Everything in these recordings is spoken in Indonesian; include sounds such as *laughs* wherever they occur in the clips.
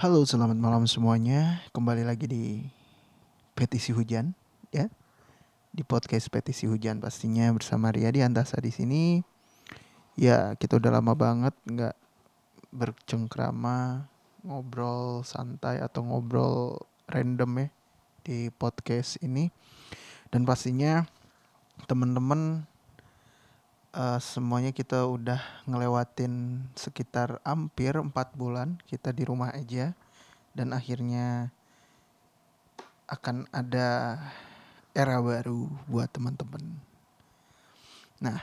Halo, selamat malam semuanya. Kembali lagi di Petisi Hujan, ya. Di podcast Petisi Hujan pastinya bersama Ria di Antasa di sini. Ya, kita udah lama banget nggak bercengkrama, ngobrol santai atau ngobrol random ya di podcast ini. Dan pastinya teman-teman uh, semuanya kita udah ngelewatin sekitar hampir empat bulan kita di rumah aja dan akhirnya akan ada era baru buat teman-teman. Nah,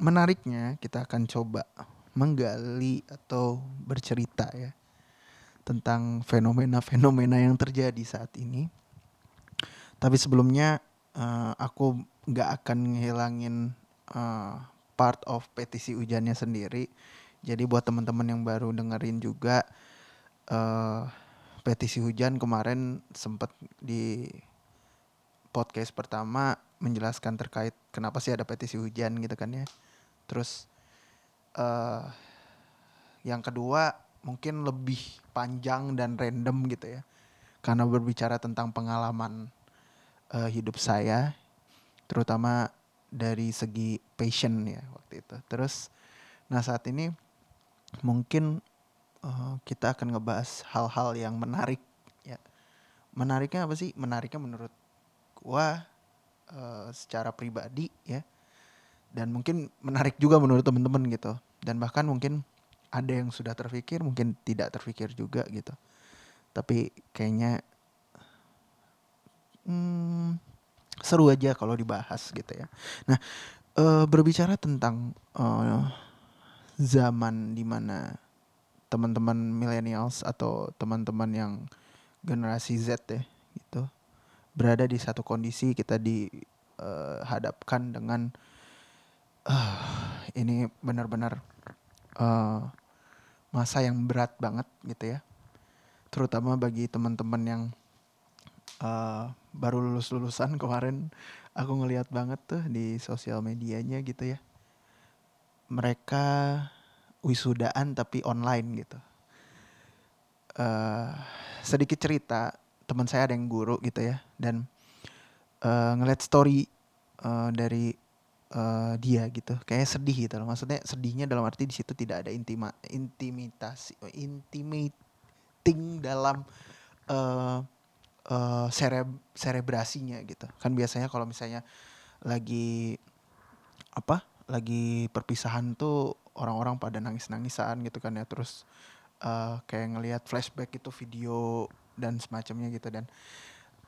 menariknya kita akan coba menggali atau bercerita ya tentang fenomena-fenomena yang terjadi saat ini. Tapi sebelumnya uh, aku nggak akan ngehilangin uh, part of petisi hujannya sendiri. Jadi buat teman-teman yang baru dengerin juga uh, petisi hujan kemarin sempat di podcast pertama menjelaskan terkait kenapa sih ada petisi hujan gitu kan ya. Terus uh, yang kedua mungkin lebih panjang dan random gitu ya. Karena berbicara tentang pengalaman uh, hidup saya terutama dari segi passion ya waktu itu. Terus nah saat ini mungkin uh, kita akan ngebahas hal-hal yang menarik ya. Menariknya apa sih? Menariknya menurut gua uh, secara pribadi ya. Dan mungkin menarik juga menurut teman-teman gitu. Dan bahkan mungkin ada yang sudah terpikir, mungkin tidak terpikir juga gitu. Tapi kayaknya hmm, seru aja kalau dibahas gitu ya. Nah, uh, berbicara tentang uh, zaman di mana teman-teman millennials atau teman-teman yang generasi Z ya gitu berada di satu kondisi kita dihadapkan uh, dengan uh, ini benar-benar uh, masa yang berat banget gitu ya terutama bagi teman-teman yang uh, baru lulus lulusan kemarin aku ngelihat banget tuh di sosial medianya gitu ya. Mereka wisudaan tapi online gitu. Uh, sedikit cerita teman saya ada yang guru gitu ya dan uh, ngeliat story uh, dari uh, dia gitu. Kayak sedih gitu loh maksudnya sedihnya dalam arti di situ tidak ada intima intimitasi intimating dalam uh, uh, sereb serebrasinya gitu. Kan biasanya kalau misalnya lagi apa? Lagi perpisahan tuh orang-orang pada nangis-nangisan gitu kan ya. Terus uh, kayak ngelihat flashback itu video dan semacamnya gitu dan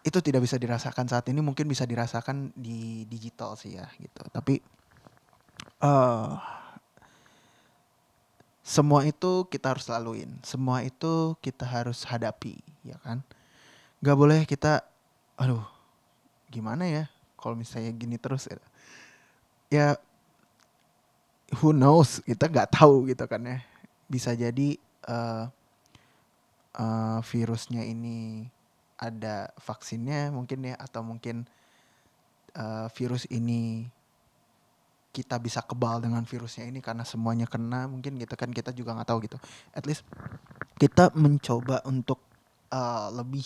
itu tidak bisa dirasakan saat ini mungkin bisa dirasakan di digital sih ya gitu. Tapi uh, semua itu kita harus laluin, semua itu kita harus hadapi, ya kan? Nggak boleh kita aduh gimana ya kalau misalnya gini terus ya, ya who knows? Kita nggak tahu gitu kan ya. Bisa jadi uh, uh, virusnya ini ada vaksinnya mungkin ya atau mungkin uh, virus ini kita bisa kebal dengan virusnya ini karena semuanya kena mungkin gitu kan kita juga nggak tahu gitu. At least kita mencoba untuk uh, lebih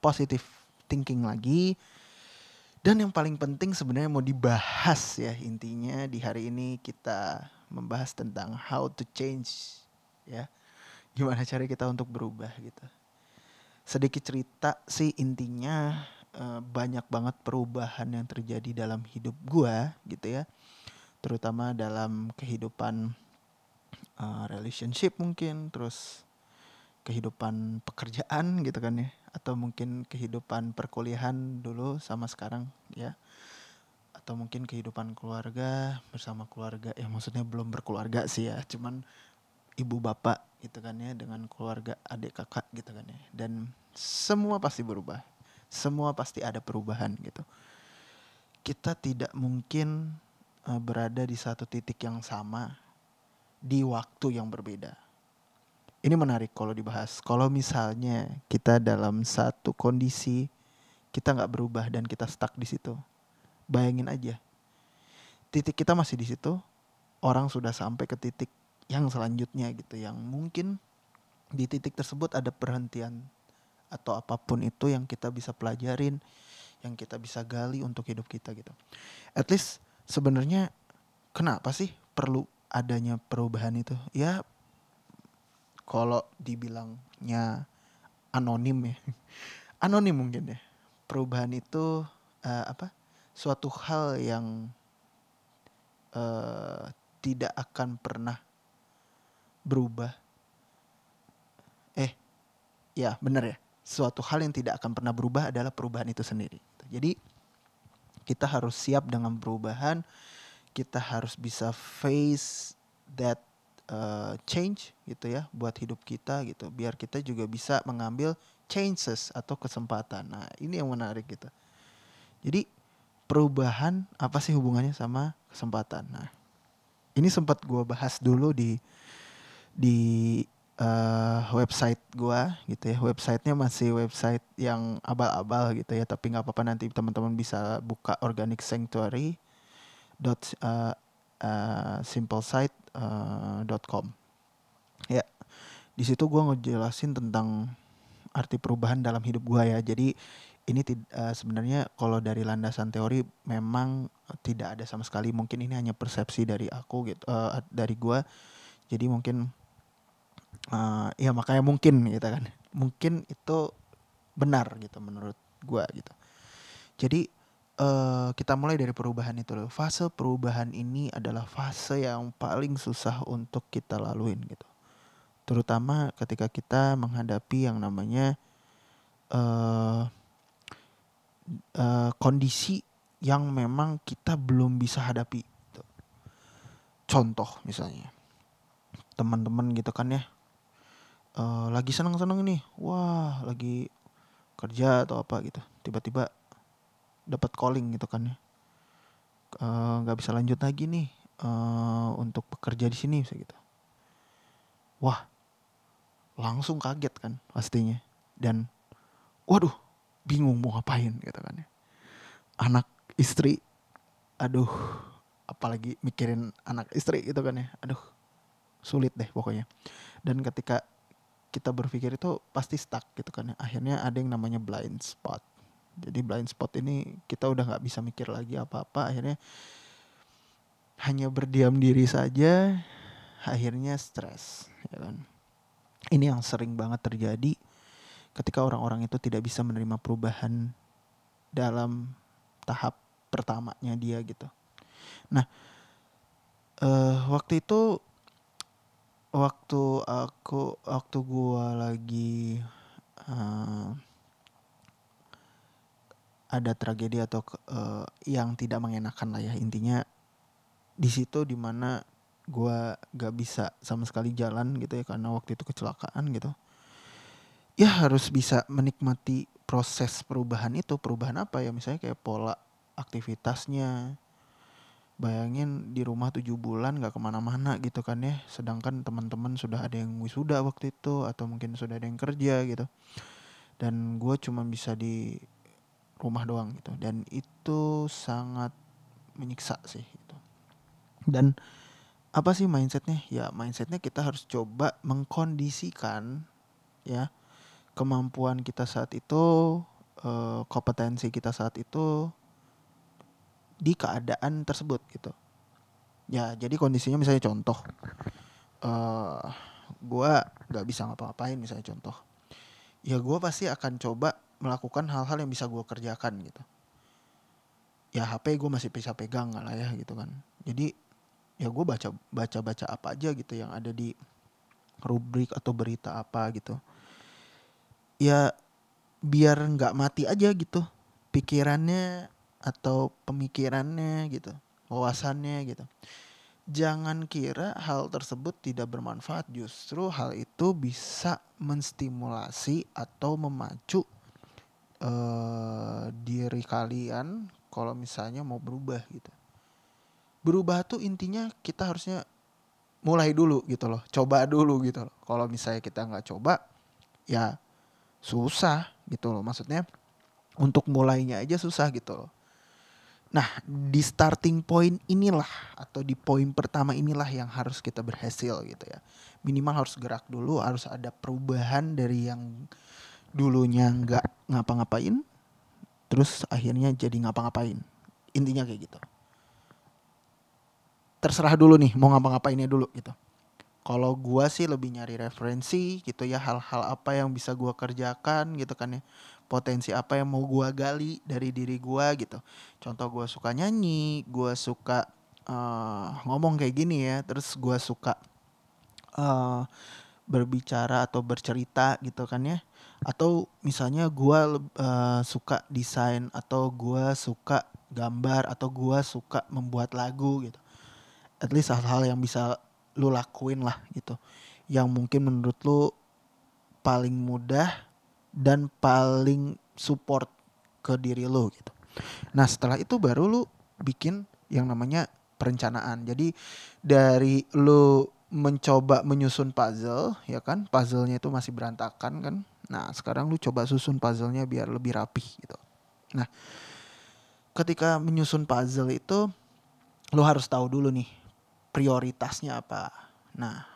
positif thinking lagi. Dan yang paling penting sebenarnya mau dibahas ya intinya di hari ini kita membahas tentang how to change ya. Gimana cara kita untuk berubah gitu. Sedikit cerita sih intinya uh, banyak banget perubahan yang terjadi dalam hidup gua gitu ya. Terutama dalam kehidupan uh, relationship mungkin terus kehidupan pekerjaan gitu kan ya atau mungkin kehidupan perkuliahan dulu sama sekarang ya. Atau mungkin kehidupan keluarga bersama keluarga ya maksudnya belum berkeluarga sih ya cuman ibu bapak gitu kan ya dengan keluarga adik kakak gitu kan ya. Dan semua pasti berubah semua pasti ada perubahan gitu. Kita tidak mungkin uh, berada di satu titik yang sama di waktu yang berbeda ini menarik kalau dibahas. Kalau misalnya kita dalam satu kondisi kita nggak berubah dan kita stuck di situ, bayangin aja, titik kita masih di situ, orang sudah sampai ke titik yang selanjutnya gitu, yang mungkin di titik tersebut ada perhentian atau apa pun itu yang kita bisa pelajarin yang kita bisa gali untuk hidup kita gitu. At least sebenarnya kenapa sih perlu adanya perubahan itu? Ya kalau dibilangnya anonim ya *laughs* anonim mungkin ya. Perubahan itu uh, apa suatu hal yang uh, tidak akan pernah berubah. Eh ya benar ya. Suatu hal yang tidak akan pernah berubah adalah perubahan itu sendiri. Jadi kita harus siap dengan perubahan. Kita harus bisa face that uh, change gitu ya buat hidup kita gitu. Biar kita juga bisa mengambil chances atau kesempatan. Nah ini yang menarik gitu. Jadi perubahan apa sih hubungannya sama kesempatan? Nah ini sempat gue bahas dulu di di uh, website gue gitu ya. Websitenya masih website yang abal-abal gitu ya tapi nggak apa-apa. Nanti teman-teman bisa buka organic sanctuary dot uh, uh, simplesite.com uh, ya di situ gue ngejelasin tentang arti perubahan dalam hidup gue ya. Jadi ini uh, sebenarnya kalau dari landasan teori memang tidak ada sama sekali. Mungkin ini hanya persepsi dari aku gitu uh, dari gue jadi mungkin uh, ya makanya mungkin gitu kan. Mungkin itu benar gitu menurut gue gitu. Jadi uh, kita mulai dari perubahan itu loh fase perubahan ini adalah fase yang paling susah untuk kita laluin gitu terutama ketika kita menghadapi yang namanya uh, uh, kondisi yang memang kita belum bisa hadapi. Gitu. Contoh misalnya teman-teman gitu kan ya uh, lagi seneng-seneng nih, wah lagi kerja atau apa gitu, tiba-tiba dapat calling gitu kan ya, nggak uh, bisa lanjut lagi nih uh, untuk bekerja di sini gitu. Wah, langsung kaget kan pastinya dan waduh bingung mau ngapain gitu kan ya. Anak istri, aduh, apalagi mikirin anak istri gitu kan ya, aduh, sulit deh pokoknya. Dan ketika kita berpikir itu pasti stuck gitu kan ya, akhirnya ada yang namanya blind spot. Jadi blind spot ini kita udah nggak bisa mikir lagi apa-apa, akhirnya hanya berdiam diri saja, akhirnya stres, ya kan. Ini yang sering banget terjadi ketika orang-orang itu tidak bisa menerima perubahan dalam tahap pertamanya dia gitu. Nah, uh, waktu itu waktu aku waktu gua lagi uh, ada tragedi atau uh, yang tidak mengenakan lah ya. Intinya di situ di mana gua gak bisa sama sekali jalan gitu ya karena waktu itu kecelakaan gitu. Ya harus bisa menikmati proses perubahan itu. Perubahan apa ya? Misalnya kayak pola aktivitasnya. Bayangin di rumah tujuh bulan gak ke mana-mana gitu kan ya. Sedangkan teman-teman sudah ada yang wisuda waktu itu atau mungkin sudah ada yang kerja gitu. Dan gue cuma bisa di rumah doang gitu dan itu sangat menyiksa sih gitu dan apa sih mindsetnya ya mindsetnya kita harus coba mengkondisikan ya kemampuan kita saat itu, uh, kompetensi kita saat itu di keadaan tersebut gitu. Ya, jadi kondisinya misalnya contoh, uh, gua nggak bisa ngapa-ngapain misalnya contoh. Ya gue pasti akan coba melakukan hal-hal yang bisa gue kerjakan gitu. Ya HP gue masih bisa pegang lah ya gitu kan. Jadi ya gue baca baca baca apa aja gitu yang ada di rubrik atau berita apa gitu ya biar nggak mati aja gitu pikirannya atau pemikirannya gitu wawasannya gitu jangan kira hal tersebut tidak bermanfaat justru hal itu bisa menstimulasi atau memacu uh, diri kalian kalau misalnya mau berubah gitu. Berubah tuh intinya kita harusnya mulai dulu gitu loh coba dulu gitu loh. Kalau misalnya kita nggak coba ya susah gitu loh. Maksudnya untuk mulainya aja susah gitu loh. Nah, di starting point inilah atau di poin pertama inilah yang harus kita berhasil gitu ya. Minimal harus gerak dulu, harus ada perubahan dari yang dulunya nggak ngapa-ngapain, terus akhirnya jadi ngapa-ngapain. Intinya kayak gitu. Terserah dulu nih mau ngapa-ngapainnya dulu gitu. Kalau gua sih lebih nyari referensi gitu ya hal-hal apa yang bisa gua kerjakan gitu kan ya potensi apa yang mau gua gali dari diri gua gitu. Contoh gua suka nyanyi, gua suka uh, ngomong kayak gini ya, terus gua suka uh, berbicara atau bercerita gitu kan ya. Atau misalnya gua uh, suka desain atau gua suka gambar atau gua suka membuat lagu gitu. At least hal-hal yang bisa lu lakuin lah gitu. Yang mungkin menurut lu paling mudah dan paling support ke diri lu gitu. Nah setelah itu baru lu bikin yang namanya perencanaan. Jadi dari lu mencoba menyusun puzzle ya kan, puzzlenya itu masih berantakan kan. Nah sekarang lu coba susun puzzlenya biar lebih rapi gitu. Nah ketika menyusun puzzle itu lu harus tahu dulu nih prioritasnya apa. Nah,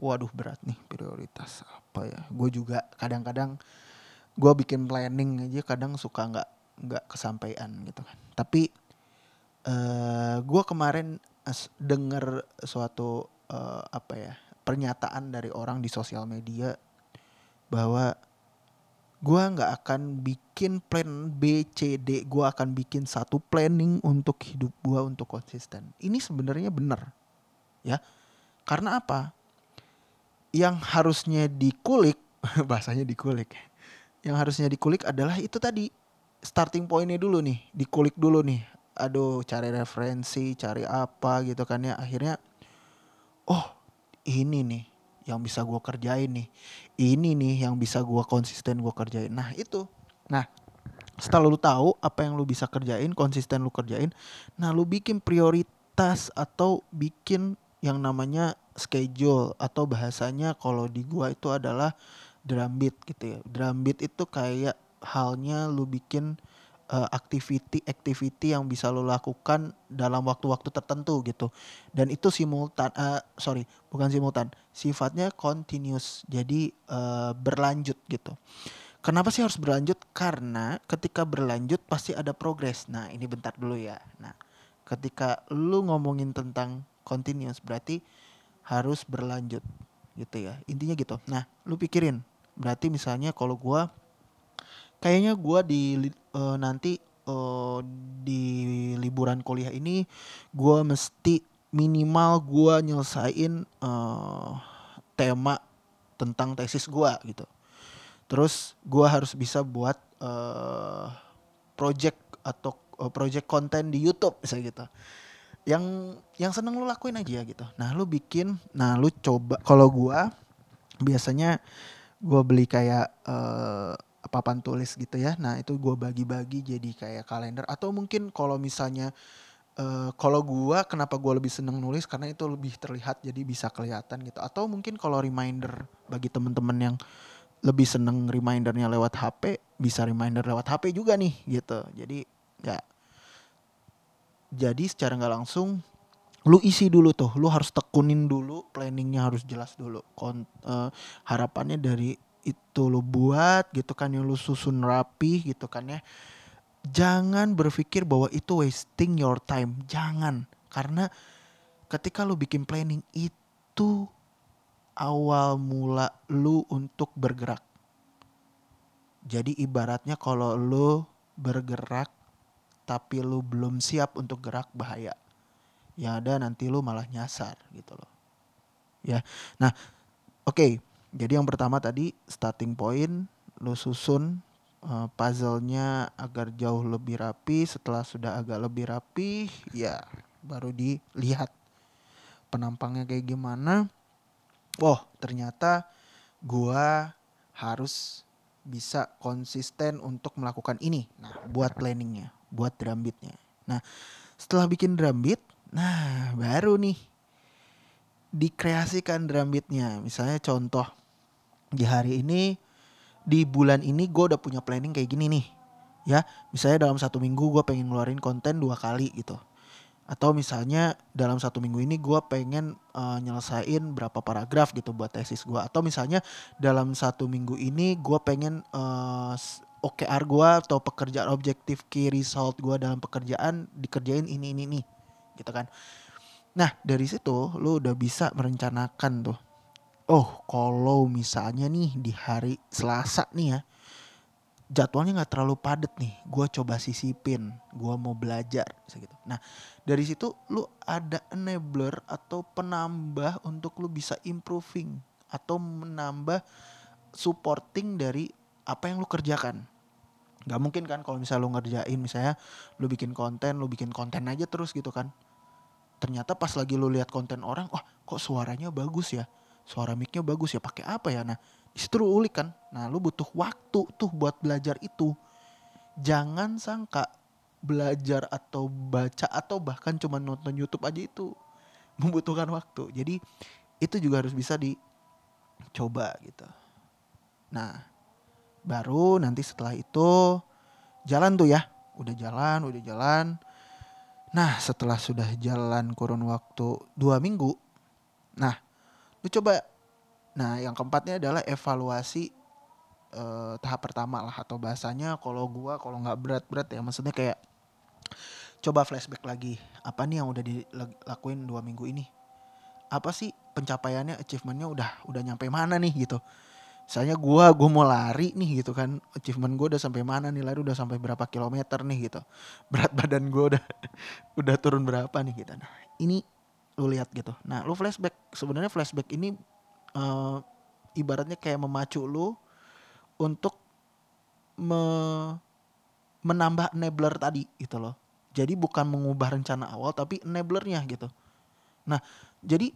waduh berat nih prioritas apa ya. Gue juga kadang-kadang gue bikin planning aja kadang suka nggak nggak kesampaian gitu kan. Tapi uh, gue kemarin denger suatu uh, apa ya pernyataan dari orang di sosial media bahwa gue nggak akan bikin plan B C D gue akan bikin satu planning untuk hidup gue untuk konsisten ini sebenarnya benar ya. Karena apa? Yang harusnya dikulik, *laughs* bahasanya dikulik. Yang harusnya dikulik adalah itu tadi starting pointnya dulu nih, dikulik dulu nih. Aduh, cari referensi, cari apa gitu kan ya. Akhirnya, oh ini nih yang bisa gue kerjain nih. Ini nih yang bisa gue konsisten gue kerjain. Nah itu. Nah setelah lu tahu apa yang lu bisa kerjain, konsisten lu kerjain, nah lu bikin prioritas atau bikin yang namanya schedule atau bahasanya kalau di gua itu adalah drum beat gitu ya. Drum beat itu kayak halnya lu bikin uh, activity activity yang bisa lu lakukan dalam waktu-waktu tertentu gitu. Dan itu simultan uh, sorry, bukan simultan. Sifatnya continuous. Jadi uh, berlanjut gitu. Kenapa sih harus berlanjut? Karena ketika berlanjut pasti ada progres. Nah, ini bentar dulu ya. Nah, ketika lu ngomongin tentang continuous berarti harus berlanjut gitu ya intinya gitu nah lu pikirin berarti misalnya kalau gua kayaknya gua di uh, nanti uh, di liburan kuliah ini gua mesti minimal gua nyelesain uh, tema tentang tesis gua gitu. Terus gua harus bisa buat uh, project atau uh, project konten di YouTube misalnya gitu. Yang yang seneng lu lakuin aja gitu. Nah, lu bikin, nah lu coba. Kalau gua biasanya gua beli kayak uh, papan tulis gitu ya. Nah, itu gua bagi-bagi jadi kayak kalender atau mungkin kalau misalnya uh, kalau gua kenapa gua lebih seneng nulis karena itu lebih terlihat jadi bisa kelihatan gitu. Atau mungkin kalau reminder bagi temen-temen yang lebih seneng remindernya lewat HP, bisa reminder lewat HP juga nih gitu. Jadi ya jadi secara nggak langsung lu isi dulu tuh lu harus tekunin dulu planningnya harus jelas dulu Kon uh, harapannya dari itu lu buat gitu kan yang lu susun rapi gitu kan ya jangan berpikir bahwa itu wasting your time jangan karena ketika lu bikin planning itu awal mula lu untuk bergerak jadi ibaratnya kalau lu bergerak tapi lu belum siap untuk gerak bahaya. Yang ada nanti lu malah nyasar gitu loh. Ya. Nah, oke. Okay. Jadi yang pertama tadi starting point lu susun uh, puzzle-nya agar jauh lebih rapi. Setelah sudah agak lebih rapi, ya baru dilihat penampangnya kayak gimana. Oh, ternyata gua harus bisa konsisten untuk melakukan ini. Nah, buat planningnya buat drum beatnya. Nah setelah bikin drum beat, nah baru nih dikreasikan drum beatnya. Misalnya contoh di hari ini, di bulan ini gue udah punya planning kayak gini nih. Ya, misalnya dalam satu minggu gue pengen ngeluarin konten dua kali gitu. Atau misalnya dalam satu minggu ini gue pengen uh, nyelesain berapa paragraf gitu buat tesis gue. Atau misalnya dalam satu minggu ini gue pengen uh, OKR gue atau pekerjaan objektif key result gue dalam pekerjaan dikerjain ini ini nih gitu kan. Nah dari situ lu udah bisa merencanakan tuh. Oh kalau misalnya nih di hari Selasa nih ya jadwalnya nggak terlalu padat nih. Gue coba sisipin gue mau belajar segitu. Nah dari situ lu ada enabler atau penambah untuk lu bisa improving atau menambah supporting dari apa yang lu kerjakan. Nggak mungkin kan kalau misalnya lu ngerjain misalnya lu bikin konten lu bikin konten aja terus gitu kan. Ternyata pas lagi lu lihat konten orang wah kok suaranya bagus ya suara micnya bagus ya pakai apa ya? Nah di situ lu ulik kan? Nah lu butuh waktu tuh buat belajar itu. Jangan sangka belajar atau baca atau bahkan cuma nonton YouTube aja itu *laughs* membutuhkan waktu. Jadi itu juga harus bisa dicoba gitu. Nah baru nanti setelah itu jalan tuh ya. Udah jalan udah jalan. Nah setelah sudah jalan kurun waktu dua minggu nah lu coba. Nah, yang keempatnya adalah evaluasi uh, tahap pertama lah atau bahasanya kalau gua kalau nggak berat-berat ya maksudnya kayak coba flashback lagi. Apa nih yang udah dilakuin dua minggu ini? Apa sih pencapaiannya achievementnya udah udah nyampe mana nih gitu? Misalnya gua gua mau lari nih gitu kan. Achievement gua udah sampai mana nih? Lari udah sampai berapa kilometer nih gitu. Berat badan gua udah *laughs* udah turun berapa nih gitu. Nah ini lu lihat gitu nah lu flashback sebenarnya flashback ini uh, ibaratnya kayak memacu lu untuk me menambah enabler tadi gitu loh. Jadi bukan mengubah rencana awal tapi enablernya gitu. Nah, jadi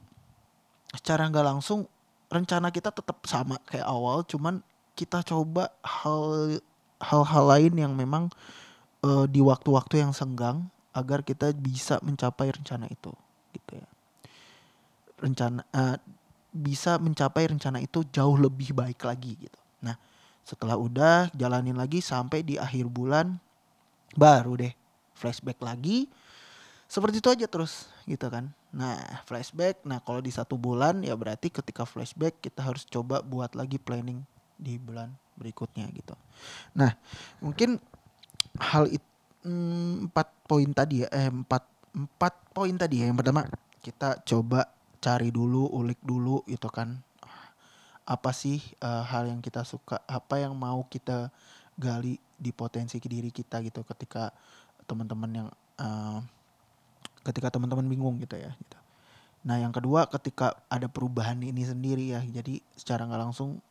secara nggak langsung rencana kita tetap sama kayak awal, cuman kita coba hal hal-hal lain yang memang uh, di waktu-waktu yang senggang agar kita bisa mencapai rencana itu gitu ya. Rencana uh, bisa mencapai rencana itu jauh lebih baik lagi gitu. Nah, setelah udah jalanin lagi sampai di akhir bulan baru deh flashback lagi. Seperti itu aja terus gitu kan. Nah, flashback. Nah, kalau di satu bulan ya berarti ketika flashback kita harus coba buat lagi planning di bulan berikutnya gitu. Nah, mungkin hal itu hmm, empat poin tadi ya, eh, empat empat poin tadi ya. Yang pertama kita coba cari dulu, ulik dulu gitu kan. Apa sih uh, hal yang kita suka, apa yang mau kita gali di potensi diri kita gitu ketika teman-teman yang uh, ketika teman-teman bingung gitu ya gitu. Nah, yang kedua ketika ada perubahan ini sendiri ya. Jadi secara nggak langsung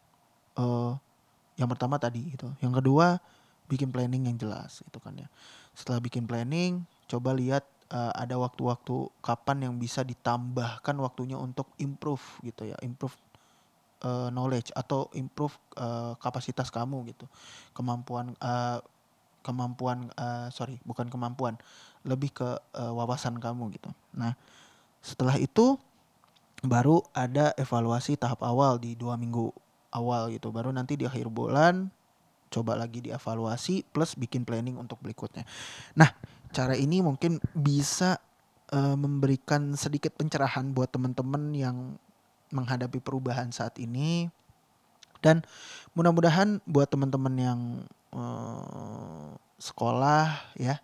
uh, yang pertama tadi gitu. Yang kedua bikin planning yang jelas gitu kan ya. Setelah bikin planning, coba lihat uh, ada waktu-waktu kapan yang bisa ditambahkan waktunya untuk improve gitu ya, improve uh, knowledge atau improve uh, kapasitas kamu gitu, kemampuan uh, kemampuan uh, sorry bukan kemampuan, lebih ke uh, wawasan kamu gitu. Nah setelah itu baru ada evaluasi tahap awal di dua minggu awal gitu, baru nanti di akhir bulan coba lagi dievaluasi plus bikin planning untuk berikutnya. Nah cara ini mungkin bisa uh, memberikan sedikit pencerahan buat teman-teman yang menghadapi perubahan saat ini. Dan mudah-mudahan buat teman-teman yang uh, sekolah ya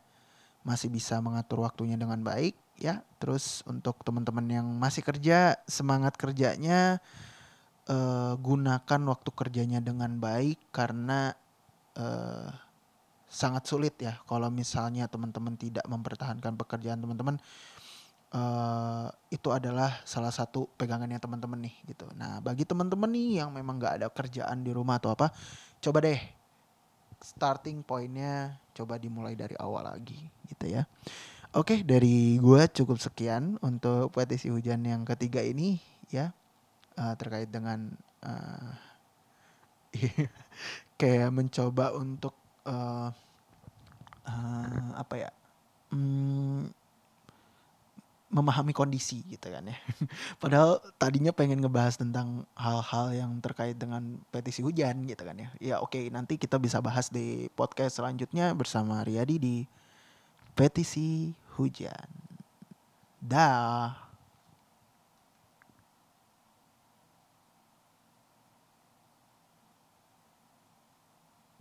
masih bisa mengatur waktunya dengan baik ya. Terus untuk teman-teman yang masih kerja semangat kerjanya uh, gunakan waktu kerjanya dengan baik karena uh, sangat sulit ya kalau misalnya teman-teman tidak mempertahankan pekerjaan teman-teman uh, itu adalah salah satu pegangannya teman-teman nih gitu. Nah bagi teman-teman nih yang memang nggak ada kerjaan di rumah atau apa, coba deh starting pointnya coba dimulai dari awal lagi gitu ya. Oke dari gue cukup sekian untuk petisi hujan yang ketiga ini ya uh, terkait dengan uh, *laughs* kayak mencoba untuk uh, uh, apa ya? Hmm, memahami kondisi gitu kan ya. *laughs* Padahal tadinya pengen ngebahas tentang hal-hal yang terkait dengan petisi hujan gitu kan ya. Ya oke nanti kita bisa bahas di podcast selanjutnya bersama Riyadi di petisi hujan. Dah.